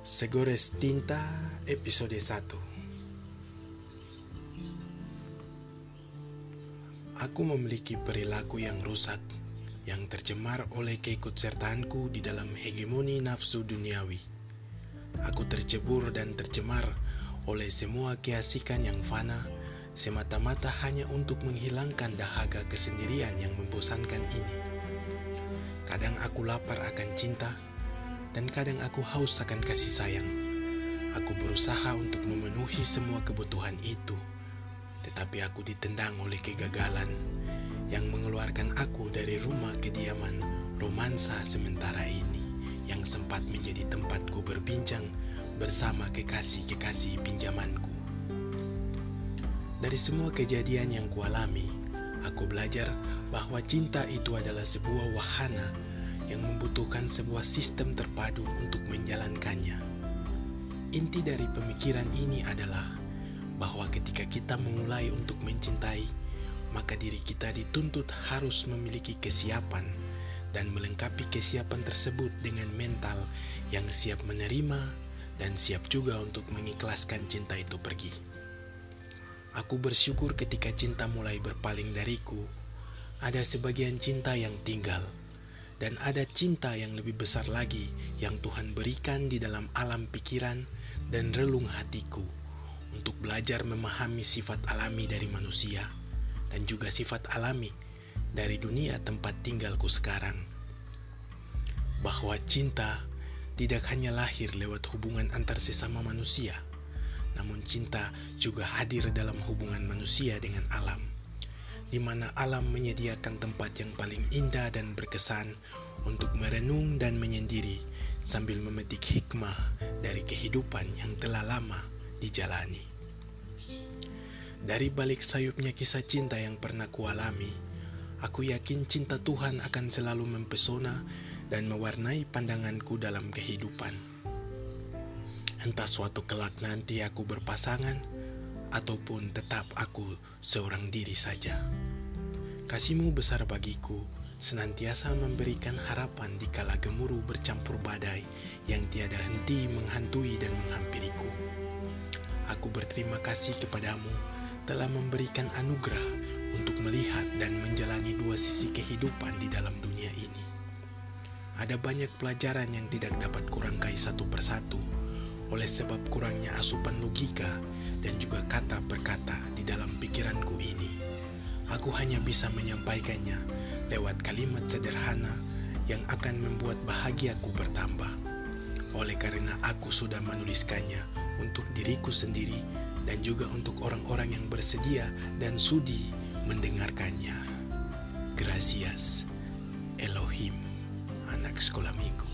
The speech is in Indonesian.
Segores Tinta episode 1 Aku memiliki perilaku yang rusak yang tercemar oleh keikutsertaanku di dalam hegemoni nafsu duniawi. Aku tercebur dan tercemar oleh semua keasikan yang fana semata-mata hanya untuk menghilangkan dahaga kesendirian yang membosankan ini. Kadang aku lapar akan cinta, dan kadang aku haus akan kasih sayang. Aku berusaha untuk memenuhi semua kebutuhan itu, tetapi aku ditendang oleh kegagalan yang mengeluarkan aku dari rumah kediaman romansa sementara ini yang sempat menjadi tempatku berbincang bersama kekasih-kekasih pinjamanku. Dari semua kejadian yang kualami, aku belajar bahwa cinta itu adalah sebuah wahana yang membutuhkan sebuah sistem terpadu untuk menjalankannya. Inti dari pemikiran ini adalah bahwa ketika kita memulai untuk mencintai, maka diri kita dituntut harus memiliki kesiapan dan melengkapi kesiapan tersebut dengan mental yang siap menerima dan siap juga untuk mengikhlaskan cinta itu pergi. Aku bersyukur ketika cinta mulai berpaling dariku, ada sebagian cinta yang tinggal dan ada cinta yang lebih besar lagi yang Tuhan berikan di dalam alam pikiran dan relung hatiku untuk belajar memahami sifat alami dari manusia dan juga sifat alami dari dunia tempat tinggalku sekarang. Bahwa cinta tidak hanya lahir lewat hubungan antar sesama manusia, namun cinta juga hadir dalam hubungan manusia dengan alam di mana alam menyediakan tempat yang paling indah dan berkesan untuk merenung dan menyendiri sambil memetik hikmah dari kehidupan yang telah lama dijalani. Dari balik sayupnya kisah cinta yang pernah kualami, aku yakin cinta Tuhan akan selalu mempesona dan mewarnai pandanganku dalam kehidupan. Entah suatu kelak nanti aku berpasangan, ataupun tetap aku seorang diri saja. Kasihmu besar bagiku, senantiasa memberikan harapan di kala gemuruh bercampur badai yang tiada henti menghantui dan menghampiriku. Aku berterima kasih kepadamu telah memberikan anugerah untuk melihat dan menjalani dua sisi kehidupan di dalam dunia ini. Ada banyak pelajaran yang tidak dapat kurangkai satu persatu oleh sebab kurangnya asupan logika dan juga kata per kata di dalam pikiranku ini. Aku hanya bisa menyampaikannya lewat kalimat sederhana yang akan membuat bahagiaku bertambah. Oleh karena aku sudah menuliskannya untuk diriku sendiri dan juga untuk orang-orang yang bersedia dan sudi mendengarkannya. Gracias, Elohim, anak sekolah minggu.